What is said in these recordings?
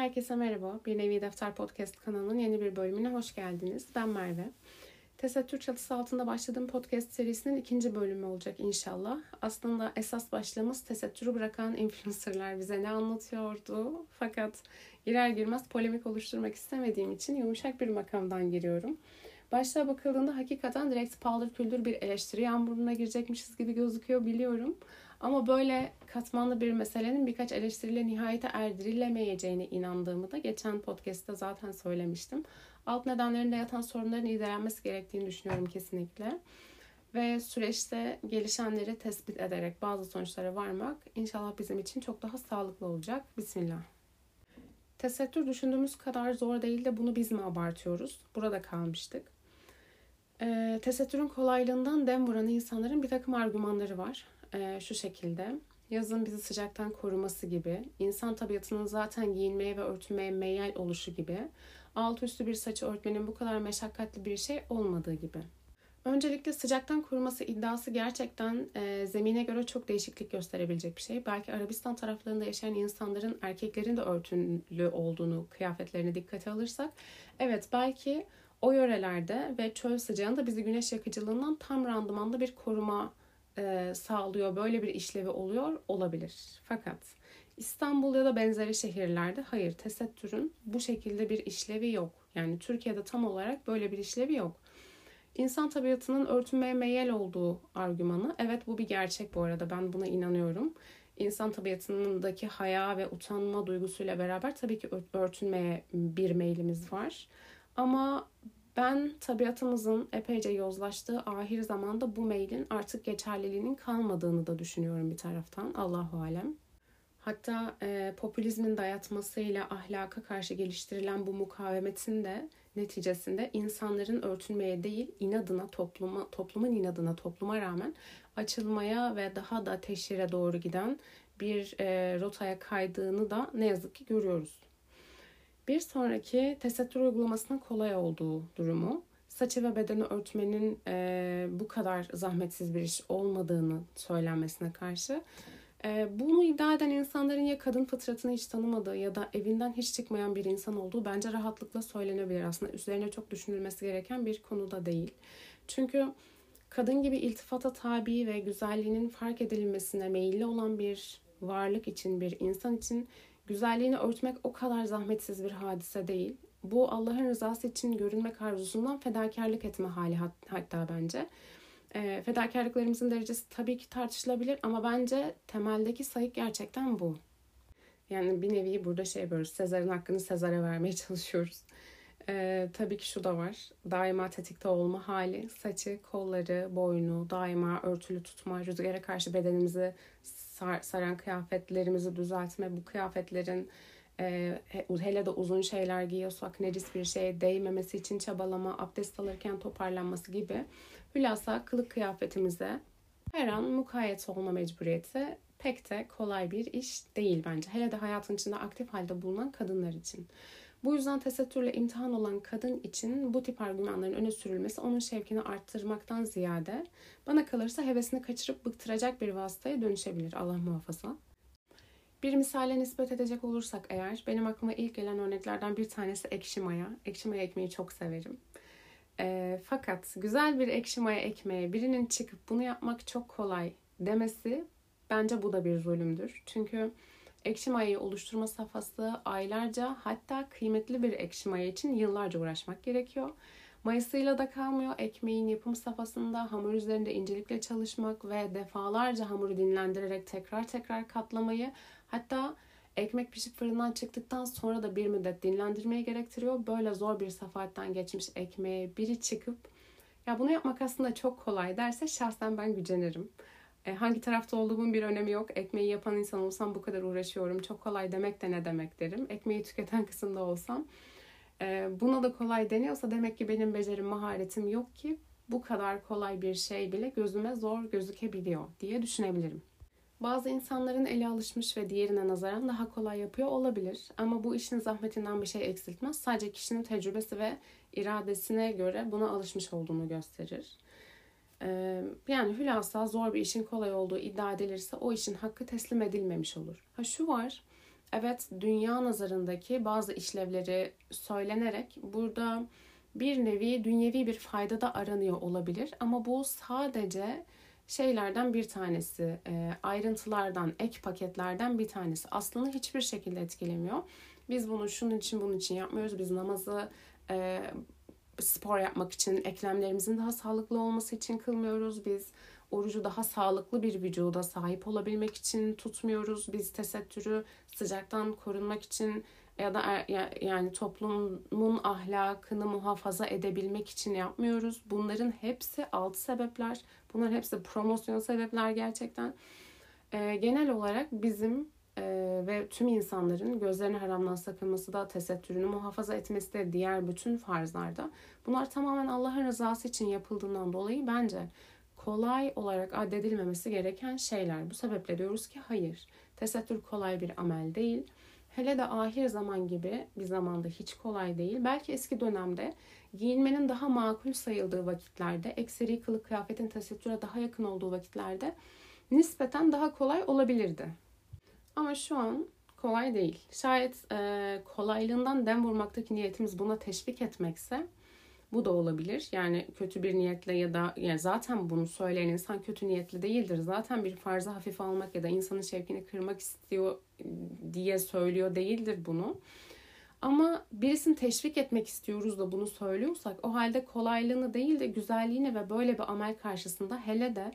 Herkese merhaba. Bir Nevi Defter Podcast kanalının yeni bir bölümüne hoş geldiniz. Ben Merve. Tesettür çatısı altında başladığım podcast serisinin ikinci bölümü olacak inşallah. Aslında esas başlığımız tesettürü bırakan influencerlar bize ne anlatıyordu. Fakat girer girmez polemik oluşturmak istemediğim için yumuşak bir makamdan giriyorum. Başta bakıldığında hakikaten direkt paldır küldür bir eleştiri yağmuruna girecekmişiz gibi gözüküyor biliyorum. Ama böyle katmanlı bir meselenin birkaç eleştiriyle nihayete erdirilemeyeceğine inandığımı da geçen podcast'ta zaten söylemiştim. Alt nedenlerinde yatan sorunların irdelelenmesi gerektiğini düşünüyorum kesinlikle. Ve süreçte gelişenleri tespit ederek bazı sonuçlara varmak inşallah bizim için çok daha sağlıklı olacak. Bismillah. Tesettür düşündüğümüz kadar zor değil de bunu biz mi abartıyoruz? Burada kalmıştık. E, tesettürün kolaylığından dem vuran insanların bir takım argümanları var e, şu şekilde. Yazın bizi sıcaktan koruması gibi, insan tabiatının zaten giyinmeye ve örtünmeye meyyal oluşu gibi, alt üstü bir saçı örtmenin bu kadar meşakkatli bir şey olmadığı gibi. Öncelikle sıcaktan koruması iddiası gerçekten e, zemine göre çok değişiklik gösterebilecek bir şey. Belki Arabistan taraflarında yaşayan insanların erkeklerin de örtünlü olduğunu kıyafetlerine dikkate alırsak, evet belki o yörelerde ve çöl sıcağında bizi güneş yakıcılığından tam randımanlı bir koruma e, sağlıyor, böyle bir işlevi oluyor olabilir. Fakat İstanbul ya da benzeri şehirlerde hayır tesettürün bu şekilde bir işlevi yok. Yani Türkiye'de tam olarak böyle bir işlevi yok. İnsan tabiatının örtünmeye meyil olduğu argümanı, evet bu bir gerçek bu arada ben buna inanıyorum. İnsan tabiatındaki haya ve utanma duygusuyla beraber tabii ki örtünmeye bir meylimiz var. Ama ben tabiatımızın epeyce yozlaştığı ahir zamanda bu mailin artık geçerliliğinin kalmadığını da düşünüyorum bir taraftan. Allahu alem. Hatta e, popülizmin dayatmasıyla ahlaka karşı geliştirilen bu mukavemetin de neticesinde insanların örtünmeye değil inadına topluma, toplumun inadına topluma rağmen açılmaya ve daha da teşhire doğru giden bir e, rotaya kaydığını da ne yazık ki görüyoruz. Bir sonraki tesettür uygulamasının kolay olduğu durumu, saçı ve bedeni örtmenin e, bu kadar zahmetsiz bir iş olmadığını söylenmesine karşı e, bunu iddia eden insanların ya kadın fıtratını hiç tanımadığı ya da evinden hiç çıkmayan bir insan olduğu bence rahatlıkla söylenebilir. Aslında üzerine çok düşünülmesi gereken bir konu da değil. Çünkü kadın gibi iltifata tabi ve güzelliğinin fark edilmesine meyilli olan bir varlık için, bir insan için Güzelliğini örtmek o kadar zahmetsiz bir hadise değil. Bu Allah'ın rızası için görünmek arzusundan fedakarlık etme hali hatta bence. E, fedakarlıklarımızın derecesi tabii ki tartışılabilir ama bence temeldeki sayık gerçekten bu. Yani bir nevi burada şey yapıyoruz. Sezar'ın hakkını Sezar'a vermeye çalışıyoruz. Ee, tabii ki şu da var. Daima tetikte olma hali. Saçı, kolları, boynu daima örtülü tutma. Rüzgara karşı bedenimizi sar, saran kıyafetlerimizi düzeltme. Bu kıyafetlerin e, hele de uzun şeyler giyiyorsak necis bir şeye değmemesi için çabalama, abdest alırken toparlanması gibi. Hülasa kılık kıyafetimize her an mukayyet olma mecburiyeti pek de kolay bir iş değil bence. Hele de hayatın içinde aktif halde bulunan kadınlar için. Bu yüzden tesettürle imtihan olan kadın için bu tip argümanların öne sürülmesi onun şevkini arttırmaktan ziyade bana kalırsa hevesini kaçırıp bıktıracak bir vasıtaya dönüşebilir Allah muhafaza. Bir misale nispet edecek olursak eğer benim aklıma ilk gelen örneklerden bir tanesi ekşi maya. Ekşi maya ekmeği çok severim. E, fakat güzel bir ekşi maya ekmeğe birinin çıkıp bunu yapmak çok kolay demesi bence bu da bir zulümdür. Çünkü ekşi mayayı oluşturma safhası aylarca hatta kıymetli bir ekşi maya için yıllarca uğraşmak gerekiyor. Mayasıyla da kalmıyor. Ekmeğin yapım safhasında hamur üzerinde incelikle çalışmak ve defalarca hamuru dinlendirerek tekrar tekrar katlamayı hatta ekmek pişip fırından çıktıktan sonra da bir müddet dinlendirmeyi gerektiriyor. Böyle zor bir safahatten geçmiş ekmeğe biri çıkıp ya bunu yapmak aslında çok kolay derse şahsen ben gücenirim. E, hangi tarafta olduğumun bir önemi yok. Ekmeği yapan insan olsam bu kadar uğraşıyorum. Çok kolay demek de ne demek derim. Ekmeği tüketen kısımda olsam. E, buna da kolay deniyorsa demek ki benim becerim, maharetim yok ki bu kadar kolay bir şey bile gözüme zor gözükebiliyor diye düşünebilirim. Bazı insanların eli alışmış ve diğerine nazaran daha kolay yapıyor olabilir. Ama bu işin zahmetinden bir şey eksiltmez. Sadece kişinin tecrübesi ve iradesine göre buna alışmış olduğunu gösterir. Yani hülasa zor bir işin kolay olduğu iddia edilirse o işin hakkı teslim edilmemiş olur. Ha şu var, evet dünya nazarındaki bazı işlevleri söylenerek burada bir nevi dünyevi bir fayda da aranıyor olabilir. Ama bu sadece şeylerden bir tanesi, ayrıntılardan, ek paketlerden bir tanesi. Aslında hiçbir şekilde etkilemiyor. Biz bunu şunun için bunun için yapmıyoruz. Biz namazı spor yapmak için, eklemlerimizin daha sağlıklı olması için kılmıyoruz. Biz orucu daha sağlıklı bir vücuda sahip olabilmek için tutmuyoruz. Biz tesettürü sıcaktan korunmak için ya da er, yani toplumun ahlakını muhafaza edebilmek için yapmıyoruz. Bunların hepsi alt sebepler. Bunların hepsi promosyon sebepler gerçekten. E, genel olarak bizim e, ve tüm insanların gözlerini haramdan sakınması da tesettürünü muhafaza etmesi de diğer bütün farzlarda. Bunlar tamamen Allah'ın rızası için yapıldığından dolayı bence kolay olarak addedilmemesi gereken şeyler. Bu sebeple diyoruz ki hayır. Tesettür kolay bir amel değil. Hele de ahir zaman gibi bir zamanda hiç kolay değil. Belki eski dönemde giyinmenin daha makul sayıldığı vakitlerde, ekseri kılık kıyafetin tesettüre daha yakın olduğu vakitlerde nispeten daha kolay olabilirdi. Ama şu an kolay değil. Şayet e, kolaylığından dem vurmaktaki niyetimiz buna teşvik etmekse bu da olabilir. Yani kötü bir niyetle ya da yani zaten bunu söyleyen insan kötü niyetli değildir. Zaten bir farzı hafif almak ya da insanın şevkini kırmak istiyor diye söylüyor değildir bunu. Ama birisini teşvik etmek istiyoruz da bunu söylüyorsak o halde kolaylığını değil de güzelliğini ve böyle bir amel karşısında hele de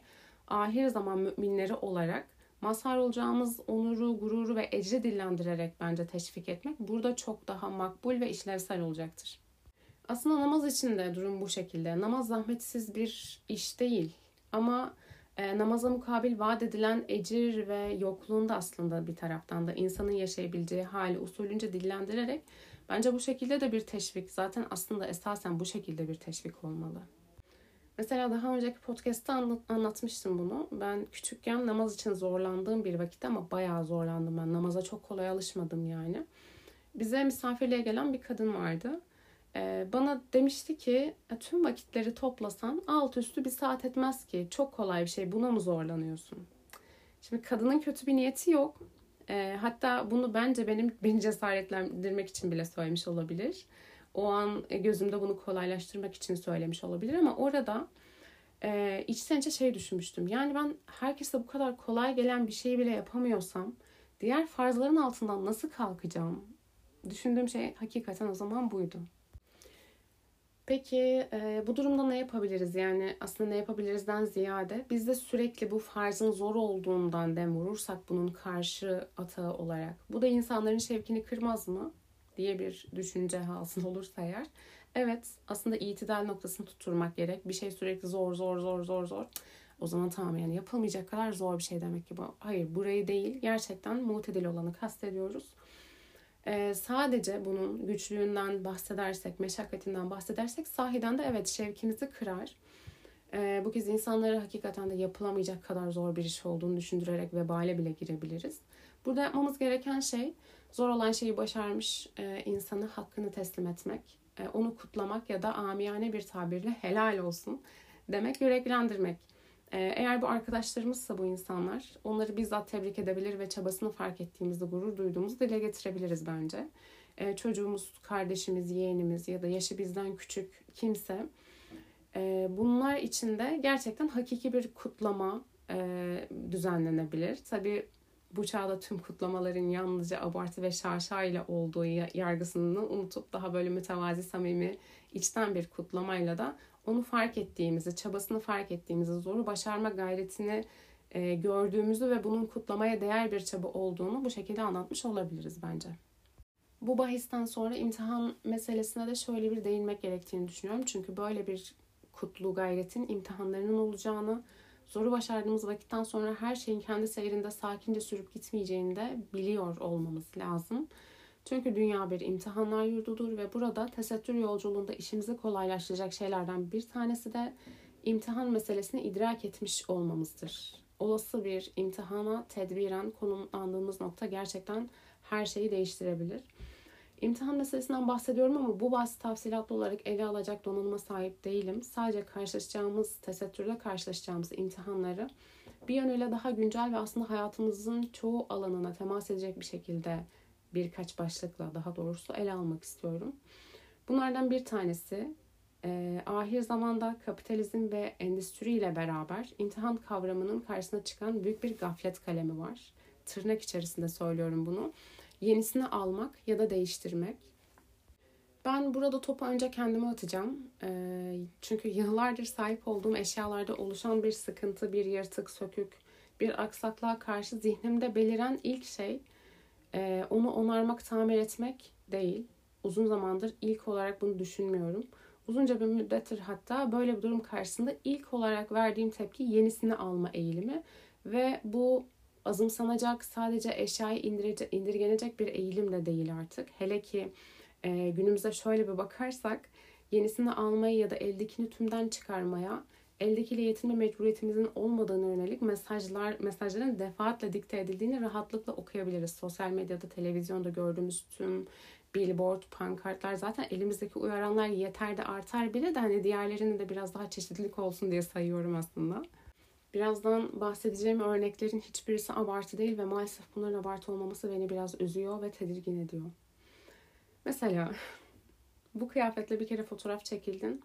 ahir zaman müminleri olarak mazhar olacağımız onuru, gururu ve ecri dillendirerek bence teşvik etmek burada çok daha makbul ve işlevsel olacaktır. Aslında namaz için de durum bu şekilde. Namaz zahmetsiz bir iş değil. Ama e, namaza mukabil vaat edilen ecir ve yokluğunda aslında bir taraftan da insanın yaşayabileceği hali usulünce dillendirerek bence bu şekilde de bir teşvik. Zaten aslında esasen bu şekilde bir teşvik olmalı. Mesela daha önceki podcast'ta anlat, anlatmıştım bunu. Ben küçükken namaz için zorlandığım bir vakitte ama bayağı zorlandım ben. Namaza çok kolay alışmadım yani. Bize misafirliğe gelen bir kadın vardı. Ee, bana demişti ki e, tüm vakitleri toplasan alt üstü bir saat etmez ki. Çok kolay bir şey. Buna mı zorlanıyorsun? Şimdi kadının kötü bir niyeti yok. E, hatta bunu bence benim beni cesaretlendirmek için bile söylemiş olabilir. O an e, gözümde bunu kolaylaştırmak için söylemiş olabilir ama orada e, içten içe şey düşünmüştüm. Yani ben herkese bu kadar kolay gelen bir şeyi bile yapamıyorsam diğer farzların altından nasıl kalkacağım? Düşündüğüm şey hakikaten o zaman buydu. Peki e, bu durumda ne yapabiliriz? Yani aslında ne yapabilirizden ziyade biz de sürekli bu farzın zor olduğundan dem vurursak bunun karşı atağı olarak bu da insanların şevkini kırmaz mı diye bir düşünce hasıl olursa eğer evet aslında itidal noktasını tutturmak gerek. Bir şey sürekli zor zor zor zor zor. O zaman tamam yani yapılmayacak kadar zor bir şey demek ki bu. Hayır burayı değil gerçekten mutedil olanı kastediyoruz. Ee, sadece bunun güçlüğünden bahsedersek, meşakkatinden bahsedersek sahiden de evet şevkimizi kırar. Ee, bu kez insanlara hakikaten de yapılamayacak kadar zor bir iş olduğunu düşündürerek vebale bile girebiliriz. Burada yapmamız gereken şey zor olan şeyi başarmış e, insanı hakkını teslim etmek, e, onu kutlamak ya da amiyane bir tabirle helal olsun demek, yüreklendirmek. Ee, eğer bu arkadaşlarımızsa bu insanlar onları bizzat tebrik edebilir ve çabasını fark ettiğimizde gurur duyduğumuzu dile getirebiliriz bence. Ee, çocuğumuz, kardeşimiz, yeğenimiz ya da yaşı bizden küçük kimse e, bunlar için de gerçekten hakiki bir kutlama e, düzenlenebilir. Tabii bu çağda tüm kutlamaların yalnızca abartı ve şaşayla olduğu yargısını unutup daha böyle mütevazi, samimi, içten bir kutlamayla da onu fark ettiğimizi, çabasını fark ettiğimizi, zoru başarma gayretini e, gördüğümüzü ve bunun kutlamaya değer bir çaba olduğunu bu şekilde anlatmış olabiliriz bence. Bu bahisten sonra imtihan meselesine de şöyle bir değinmek gerektiğini düşünüyorum. Çünkü böyle bir kutlu gayretin imtihanlarının olacağını, zoru başardığımız vakitten sonra her şeyin kendi seyrinde sakince sürüp gitmeyeceğini de biliyor olmamız lazım. Çünkü dünya bir imtihanlar yurdudur ve burada tesettür yolculuğunda işimizi kolaylaştıracak şeylerden bir tanesi de imtihan meselesini idrak etmiş olmamızdır. Olası bir imtihana tedbiren konumlandığımız nokta gerçekten her şeyi değiştirebilir. İmtihan meselesinden bahsediyorum ama bu bahsi tafsilatlı olarak ele alacak donanıma sahip değilim. Sadece karşılaşacağımız, tesettürle karşılaşacağımız imtihanları bir yönüyle daha güncel ve aslında hayatımızın çoğu alanına temas edecek bir şekilde birkaç başlıkla daha doğrusu ele almak istiyorum. Bunlardan bir tanesi e, ahir zamanda kapitalizm ve endüstri ile beraber imtihan kavramının karşısına çıkan büyük bir gaflet kalemi var. Tırnak içerisinde söylüyorum bunu. Yenisini almak ya da değiştirmek. Ben burada topu önce kendime atacağım. E, çünkü yıllardır sahip olduğum eşyalarda oluşan bir sıkıntı, bir yırtık, sökük, bir aksaklığa karşı zihnimde beliren ilk şey e, onu onarmak, tamir etmek değil. Uzun zamandır ilk olarak bunu düşünmüyorum. Uzunca bir müddettir hatta böyle bir durum karşısında ilk olarak verdiğim tepki yenisini alma eğilimi ve bu azımsanacak sadece eşyayı indirece, indirgenecek bir eğilim de değil artık. Hele ki e, günümüze şöyle bir bakarsak yenisini almaya ya da eldekini tümden çıkarmaya eldekiyle yetinme mecburiyetimizin olmadığını yönelik mesajlar mesajların defaatle dikte edildiğini rahatlıkla okuyabiliriz. Sosyal medyada, televizyonda gördüğümüz tüm billboard, pankartlar zaten elimizdeki uyaranlar yeter de artar bile de hani diğerlerinin de biraz daha çeşitlilik olsun diye sayıyorum aslında. Birazdan bahsedeceğim örneklerin hiçbirisi abartı değil ve maalesef bunların abartı olmaması beni biraz üzüyor ve tedirgin ediyor. Mesela bu kıyafetle bir kere fotoğraf çekildin.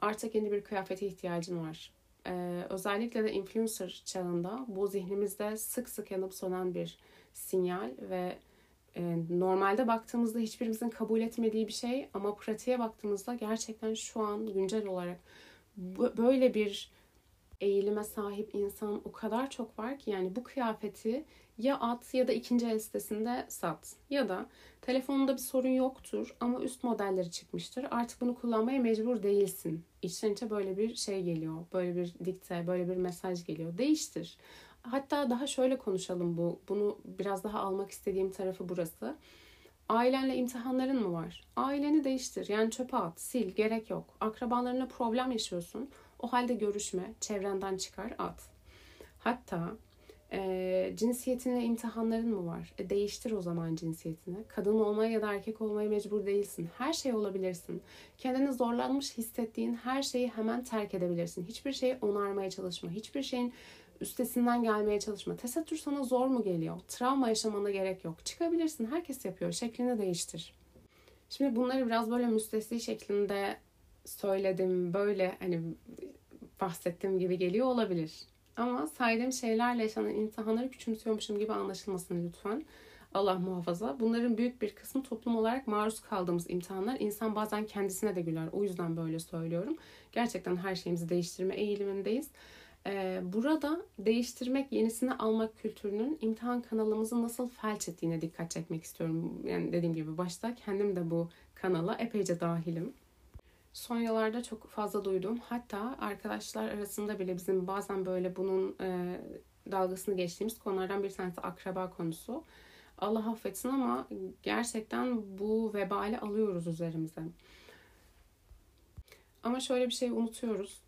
Artık yeni bir kıyafete ihtiyacın var. Ee, özellikle de influencer çağında bu zihnimizde sık sık yanıp sönen bir sinyal ve e, normalde baktığımızda hiçbirimizin kabul etmediği bir şey ama pratiğe baktığımızda gerçekten şu an güncel olarak böyle bir eğilime sahip insan o kadar çok var ki yani bu kıyafeti ya at ya da ikinci el sitesinde sat. Ya da telefonunda bir sorun yoktur ama üst modelleri çıkmıştır. Artık bunu kullanmaya mecbur değilsin. İçten içe böyle bir şey geliyor. Böyle bir dikte, böyle bir mesaj geliyor. Değiştir. Hatta daha şöyle konuşalım bu. Bunu biraz daha almak istediğim tarafı burası. Ailenle imtihanların mı var? Aileni değiştir. Yani çöpe at, sil, gerek yok. Akrabalarına problem yaşıyorsun. O halde görüşme, çevrenden çıkar, at. Hatta e, cinsiyetinle imtihanların mı var? E, değiştir o zaman cinsiyetini. Kadın olmaya ya da erkek olmaya mecbur değilsin. Her şey olabilirsin. Kendini zorlanmış hissettiğin her şeyi hemen terk edebilirsin. Hiçbir şeyi onarmaya çalışma. Hiçbir şeyin üstesinden gelmeye çalışma. Tesettür sana zor mu geliyor? Travma yaşamana gerek yok. Çıkabilirsin. Herkes yapıyor. Şeklini değiştir. Şimdi bunları biraz böyle müstesni şeklinde söyledim. Böyle hani bahsettiğim gibi geliyor olabilir. Ama saydığım şeylerle yaşanan imtihanları küçümsüyormuşum gibi anlaşılmasın lütfen. Allah muhafaza. Bunların büyük bir kısmı toplum olarak maruz kaldığımız imtihanlar. İnsan bazen kendisine de güler. O yüzden böyle söylüyorum. Gerçekten her şeyimizi değiştirme eğilimindeyiz. Ee, burada değiştirmek, yenisini almak kültürünün imtihan kanalımızı nasıl felç ettiğine dikkat çekmek istiyorum. Yani dediğim gibi başta kendim de bu kanala epeyce dahilim. Son yıllarda çok fazla duydum. Hatta arkadaşlar arasında bile bizim bazen böyle bunun e, dalgasını geçtiğimiz konulardan bir tanesi akraba konusu. Allah affetsin ama gerçekten bu vebali alıyoruz üzerimize. Ama şöyle bir şey unutuyoruz.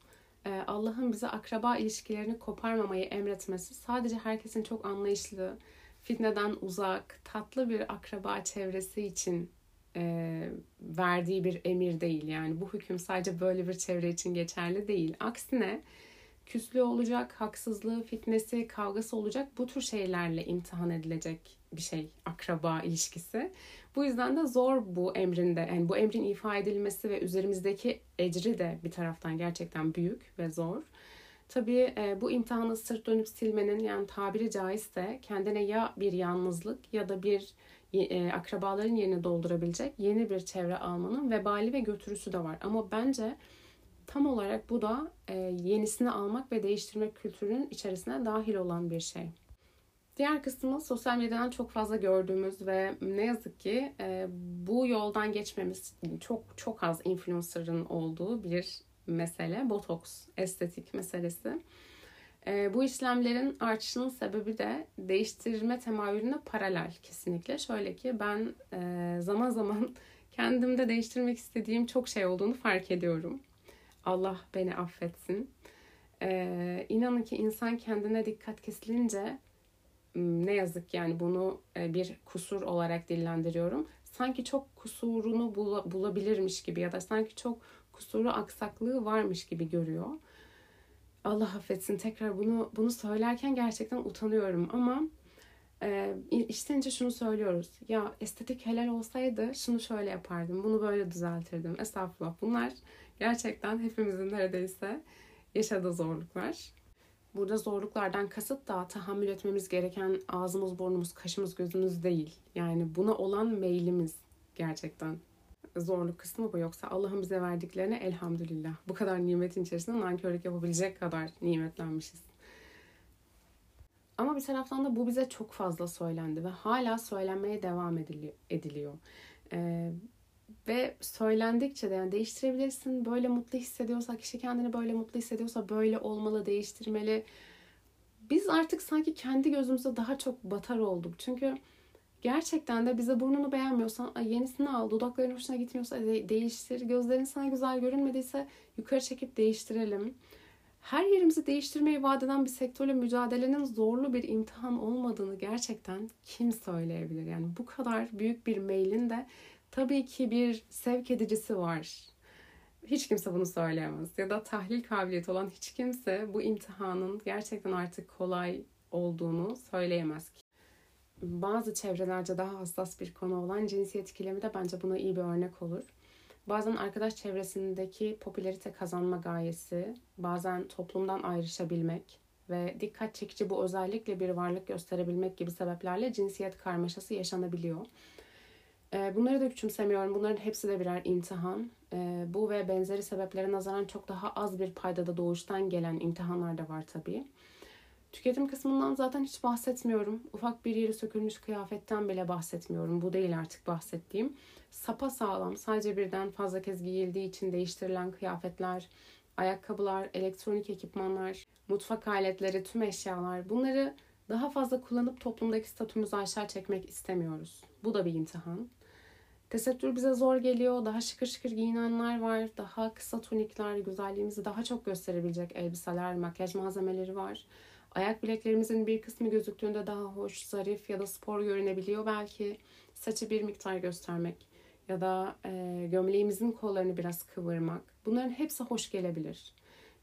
Ee, Allah'ın bize akraba ilişkilerini koparmamayı emretmesi sadece herkesin çok anlayışlı, fitneden uzak, tatlı bir akraba çevresi için e, verdiği bir emir değil. Yani bu hüküm sadece böyle bir çevre için geçerli değil. Aksine küslü olacak, haksızlığı, fitnesi, kavgası olacak bu tür şeylerle imtihan edilecek bir şey akraba ilişkisi. Bu yüzden de zor bu emrinde yani bu emrin ifa edilmesi ve üzerimizdeki ecri de bir taraftan gerçekten büyük ve zor. Tabii bu imtihanı sırt dönüp silmenin yani tabiri caizse kendine ya bir yalnızlık ya da bir e, akrabaların yerini doldurabilecek yeni bir çevre almanın vebali ve götürüsü de var. Ama bence tam olarak bu da e, yenisini almak ve değiştirmek kültürünün içerisine dahil olan bir şey. Diğer kısmı sosyal medyadan çok fazla gördüğümüz ve ne yazık ki e, bu yoldan geçmemiz çok çok az influencer'ın olduğu bir mesele. Botoks, estetik meselesi. E, bu işlemlerin artışının sebebi de değiştirme temayülüne paralel kesinlikle. Şöyle ki ben e, zaman zaman kendimde değiştirmek istediğim çok şey olduğunu fark ediyorum. Allah beni affetsin. E, inanın ki insan kendine dikkat kesilince ne yazık yani bunu e, bir kusur olarak dillendiriyorum. Sanki çok kusurunu bulabilirmiş gibi ya da sanki çok kusuru aksaklığı varmış gibi görüyor. Allah affetsin tekrar bunu bunu söylerken gerçekten utanıyorum ama e, içten şunu söylüyoruz. Ya estetik helal olsaydı şunu şöyle yapardım, bunu böyle düzeltirdim. Estağfurullah. Bunlar gerçekten hepimizin neredeyse yaşadığı zorluklar. Burada zorluklardan kasıt da tahammül etmemiz gereken ağzımız, burnumuz, kaşımız, gözümüz değil. Yani buna olan meylimiz gerçekten. Zorluk kısmı bu. Yoksa Allah'ın bize verdiklerine elhamdülillah. Bu kadar nimetin içerisinde nankörlük yapabilecek kadar nimetlenmişiz. Ama bir taraftan da bu bize çok fazla söylendi ve hala söylenmeye devam ediliyor. Ee, ve söylendikçe de yani değiştirebilirsin. Böyle mutlu hissediyorsa, kişi kendini böyle mutlu hissediyorsa böyle olmalı, değiştirmeli. Biz artık sanki kendi gözümüzde daha çok batar olduk. Çünkü gerçekten de bize burnunu beğenmiyorsan yenisini al, dudakların hoşuna gitmiyorsa değiştir, gözlerin sana güzel görünmediyse yukarı çekip değiştirelim her yerimizi değiştirmeyi vaat eden bir sektörle mücadelenin zorlu bir imtihan olmadığını gerçekten kim söyleyebilir? Yani bu kadar büyük bir mailin de tabii ki bir sevk edicisi var. Hiç kimse bunu söyleyemez. Ya da tahlil kabiliyeti olan hiç kimse bu imtihanın gerçekten artık kolay olduğunu söyleyemez ki. Bazı çevrelerce daha hassas bir konu olan cinsiyet ikilemi de bence buna iyi bir örnek olur. Bazen arkadaş çevresindeki popülerite kazanma gayesi, bazen toplumdan ayrışabilmek ve dikkat çekici bu özellikle bir varlık gösterebilmek gibi sebeplerle cinsiyet karmaşası yaşanabiliyor. Ee, bunları da küçümsemiyorum. Bunların hepsi de birer imtihan. Ee, bu ve benzeri sebeplere nazaran çok daha az bir paydada doğuştan gelen imtihanlar da var tabii. Tüketim kısmından zaten hiç bahsetmiyorum. Ufak bir yeri sökülmüş kıyafetten bile bahsetmiyorum. Bu değil artık bahsettiğim. Sapa sağlam, sadece birden fazla kez giyildiği için değiştirilen kıyafetler, ayakkabılar, elektronik ekipmanlar, mutfak aletleri, tüm eşyalar bunları daha fazla kullanıp toplumdaki statümüzü aşağı çekmek istemiyoruz. Bu da bir imtihan. Tesettür bize zor geliyor. Daha şıkır şıkır giyinenler var. Daha kısa tunikler, güzelliğimizi daha çok gösterebilecek elbiseler, makyaj malzemeleri var. Ayak bileklerimizin bir kısmı gözüktüğünde daha hoş, zarif ya da spor görünebiliyor belki. Saçı bir miktar göstermek ya da e, gömleğimizin kollarını biraz kıvırmak. Bunların hepsi hoş gelebilir.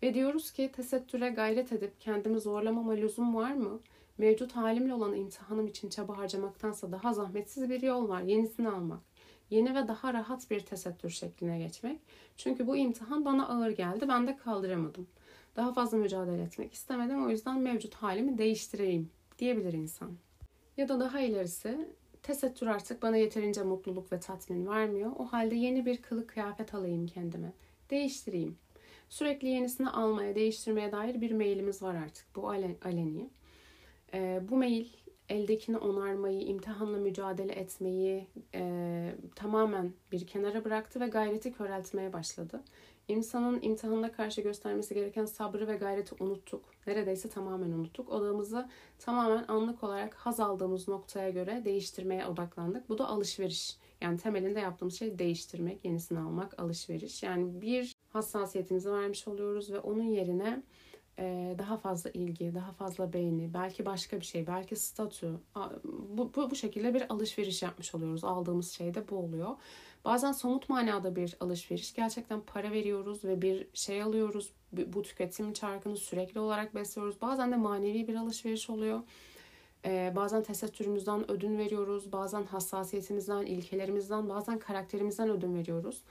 Ve diyoruz ki tesettüre gayret edip kendimi zorlamama lüzum var mı? Mevcut halimle olan imtihanım için çaba harcamaktansa daha zahmetsiz bir yol var. Yenisini almak. Yeni ve daha rahat bir tesettür şekline geçmek. Çünkü bu imtihan bana ağır geldi. Ben de kaldıramadım. Daha fazla mücadele etmek istemedim. O yüzden mevcut halimi değiştireyim diyebilir insan. Ya da daha ilerisi tesettür artık bana yeterince mutluluk ve tatmin vermiyor. O halde yeni bir kılık kıyafet alayım kendime. Değiştireyim. Sürekli yenisini almaya, değiştirmeye dair bir mailimiz var artık. Bu aleni. Ee, bu mail eldekini onarmayı, imtihanla mücadele etmeyi e, tamamen bir kenara bıraktı ve gayreti köreltmeye başladı. İnsanın imtihanına karşı göstermesi gereken sabrı ve gayreti unuttuk. Neredeyse tamamen unuttuk. Odamızı tamamen anlık olarak haz aldığımız noktaya göre değiştirmeye odaklandık. Bu da alışveriş. Yani temelinde yaptığımız şey değiştirmek, yenisini almak, alışveriş. Yani bir hassasiyetimizi vermiş oluyoruz ve onun yerine e, daha fazla ilgi, daha fazla beğeni, belki başka bir şey, belki statü. Bu, bu, bu şekilde bir alışveriş yapmış oluyoruz. Aldığımız şey de bu oluyor. Bazen somut manada bir alışveriş. Gerçekten para veriyoruz ve bir şey alıyoruz. Bu tüketim çarkını sürekli olarak besliyoruz. Bazen de manevi bir alışveriş oluyor. Ee, bazen tesettürümüzden ödün veriyoruz. Bazen hassasiyetimizden, ilkelerimizden, bazen karakterimizden ödün veriyoruz.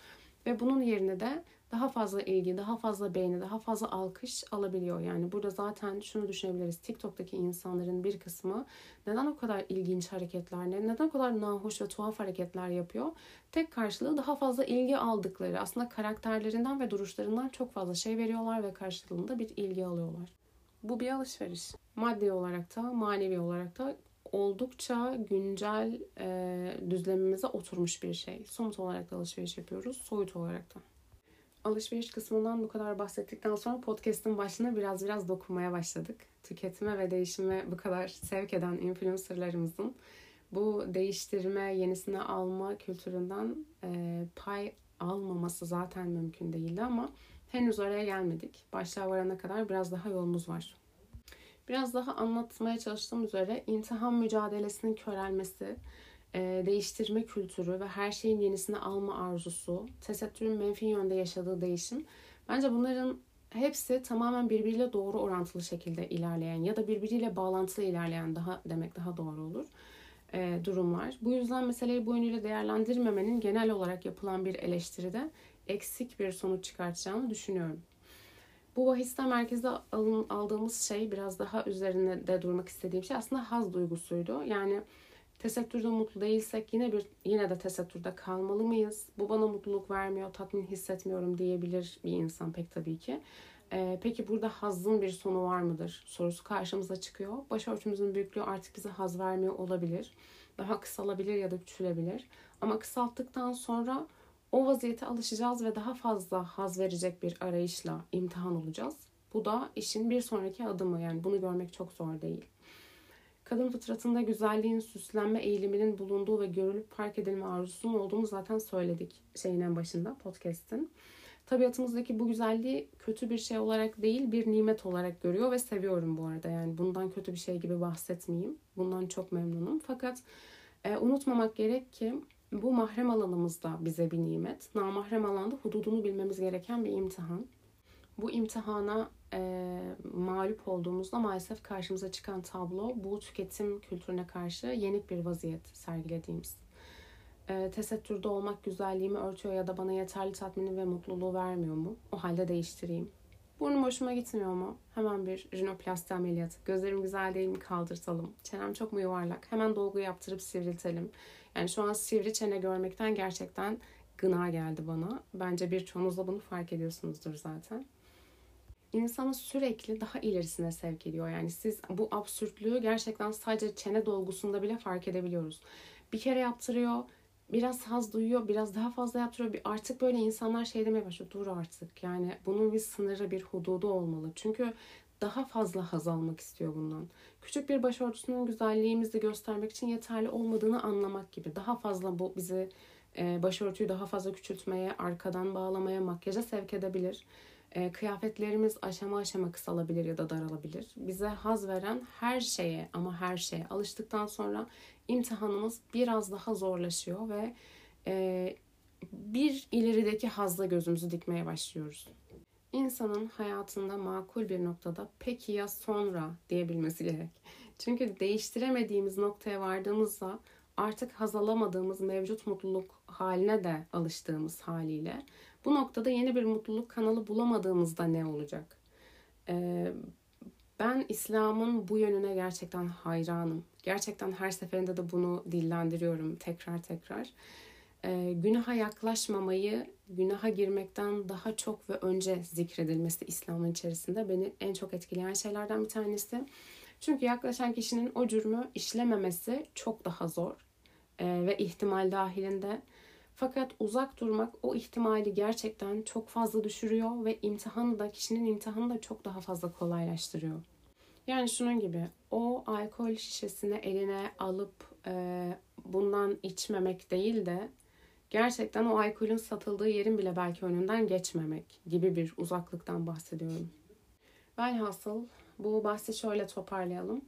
Ve bunun yerine de daha fazla ilgi, daha fazla beğeni, daha fazla alkış alabiliyor. Yani burada zaten şunu düşünebiliriz. TikTok'taki insanların bir kısmı neden o kadar ilginç hareketler, neden o kadar nahoş ve tuhaf hareketler yapıyor? Tek karşılığı daha fazla ilgi aldıkları. Aslında karakterlerinden ve duruşlarından çok fazla şey veriyorlar ve karşılığında bir ilgi alıyorlar. Bu bir alışveriş. Maddi olarak da, manevi olarak da oldukça güncel e, düzlemimize oturmuş bir şey. Somut olarak da alışveriş yapıyoruz, soyut olarak da alışveriş kısmından bu kadar bahsettikten sonra podcast'ın başına biraz biraz dokunmaya başladık. Tüketime ve değişime bu kadar sevk eden influencerlarımızın bu değiştirme, yenisini alma kültüründen e, pay almaması zaten mümkün değildi ama henüz oraya gelmedik. Başlığa varana kadar biraz daha yolumuz var. Biraz daha anlatmaya çalıştığım üzere intiham mücadelesinin körelmesi, değiştirme kültürü ve her şeyin yenisini alma arzusu, tesettürün menfi yönde yaşadığı değişim. Bence bunların hepsi tamamen birbiriyle doğru orantılı şekilde ilerleyen ya da birbiriyle bağlantılı ilerleyen daha demek daha doğru olur e, durumlar. Bu yüzden meseleyi bu yönüyle değerlendirmemenin genel olarak yapılan bir eleştiride eksik bir sonuç çıkartacağını düşünüyorum. Bu bahiste merkeze aldığımız şey biraz daha üzerine de durmak istediğim şey aslında haz duygusuydu. Yani tesettürde mutlu değilsek yine bir yine de tesettürde kalmalı mıyız? Bu bana mutluluk vermiyor, tatmin hissetmiyorum diyebilir bir insan pek tabii ki. Ee, peki burada hazın bir sonu var mıdır? Sorusu karşımıza çıkıyor. Başörtümüzün büyüklüğü artık bize haz vermiyor olabilir. Daha kısalabilir ya da küçülebilir. Ama kısalttıktan sonra o vaziyete alışacağız ve daha fazla haz verecek bir arayışla imtihan olacağız. Bu da işin bir sonraki adımı yani bunu görmek çok zor değil. Kadın fıtratında güzelliğin süslenme eğiliminin bulunduğu ve görülüp fark edilme arzusunun olduğunu zaten söyledik şeyin en başında podcast'in. Tabiatımızdaki bu güzelliği kötü bir şey olarak değil bir nimet olarak görüyor ve seviyorum bu arada. Yani bundan kötü bir şey gibi bahsetmeyeyim. Bundan çok memnunum. Fakat e, unutmamak gerek ki bu mahrem alanımızda bize bir nimet. Namahrem alanda hududunu bilmemiz gereken bir imtihan. Bu imtihana e, mağlup olduğumuzda maalesef karşımıza çıkan tablo bu tüketim kültürüne karşı yenik bir vaziyet sergilediğimiz. E, tesettürde olmak güzelliğimi örtüyor ya da bana yeterli tatmini ve mutluluğu vermiyor mu? O halde değiştireyim. Burnum hoşuma gitmiyor mu? Hemen bir rinoplasti ameliyatı. Gözlerim güzel değil mi? Kaldırtalım. Çenem çok mu yuvarlak? Hemen dolgu yaptırıp sivriltelim. Yani şu an sivri çene görmekten gerçekten gına geldi bana. Bence birçoğunuz da bunu fark ediyorsunuzdur zaten. İnsanı sürekli daha ilerisine sevk ediyor. Yani siz bu absürtlüğü gerçekten sadece çene dolgusunda bile fark edebiliyoruz. Bir kere yaptırıyor, biraz haz duyuyor, biraz daha fazla yaptırıyor. Artık böyle insanlar şey demeye başlıyor. Dur artık. Yani bunun bir sınırı, bir hududu olmalı. Çünkü daha fazla haz almak istiyor bundan. Küçük bir başörtüsünün güzelliğimizi göstermek için yeterli olmadığını anlamak gibi. Daha fazla bu bizi başörtüyü daha fazla küçültmeye, arkadan bağlamaya, makyaja sevk edebilir. E, kıyafetlerimiz aşama aşama kısalabilir ya da daralabilir. Bize haz veren her şeye ama her şeye alıştıktan sonra imtihanımız biraz daha zorlaşıyor ve e, bir ilerideki hazla gözümüzü dikmeye başlıyoruz. İnsanın hayatında makul bir noktada peki ya sonra diyebilmesi gerek. Çünkü değiştiremediğimiz noktaya vardığımızda artık haz alamadığımız mevcut mutluluk haline de alıştığımız haliyle bu noktada yeni bir mutluluk kanalı bulamadığımızda ne olacak? Ee, ben İslam'ın bu yönüne gerçekten hayranım. Gerçekten her seferinde de bunu dillendiriyorum tekrar tekrar. Ee, günaha yaklaşmamayı, günaha girmekten daha çok ve önce zikredilmesi İslam'ın içerisinde beni en çok etkileyen şeylerden bir tanesi. Çünkü yaklaşan kişinin o cürmü işlememesi çok daha zor ee, ve ihtimal dahilinde. Fakat uzak durmak o ihtimali gerçekten çok fazla düşürüyor ve imtihanı da kişinin imtihanı da çok daha fazla kolaylaştırıyor. Yani şunun gibi o alkol şişesini eline alıp e, bundan içmemek değil de gerçekten o alkolün satıldığı yerin bile belki önünden geçmemek gibi bir uzaklıktan bahsediyorum. Velhasıl bu bahsi şöyle toparlayalım.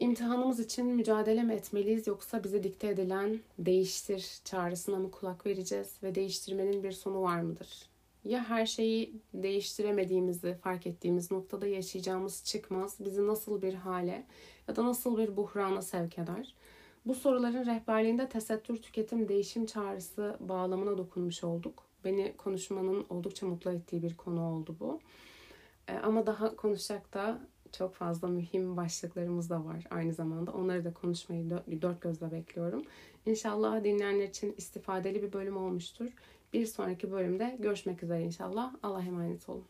İmtihanımız için mücadele mi etmeliyiz yoksa bize dikte edilen değiştir çağrısına mı kulak vereceğiz ve değiştirmenin bir sonu var mıdır? Ya her şeyi değiştiremediğimizi fark ettiğimiz noktada yaşayacağımız çıkmaz bizi nasıl bir hale ya da nasıl bir buhrana sevk eder? Bu soruların rehberliğinde tesettür tüketim değişim çağrısı bağlamına dokunmuş olduk. Beni konuşmanın oldukça mutlu ettiği bir konu oldu bu. Ama daha konuşacak da çok fazla mühim başlıklarımız da var aynı zamanda. Onları da konuşmayı dört gözle bekliyorum. İnşallah dinleyenler için istifadeli bir bölüm olmuştur. Bir sonraki bölümde görüşmek üzere inşallah. Allah emanet olun.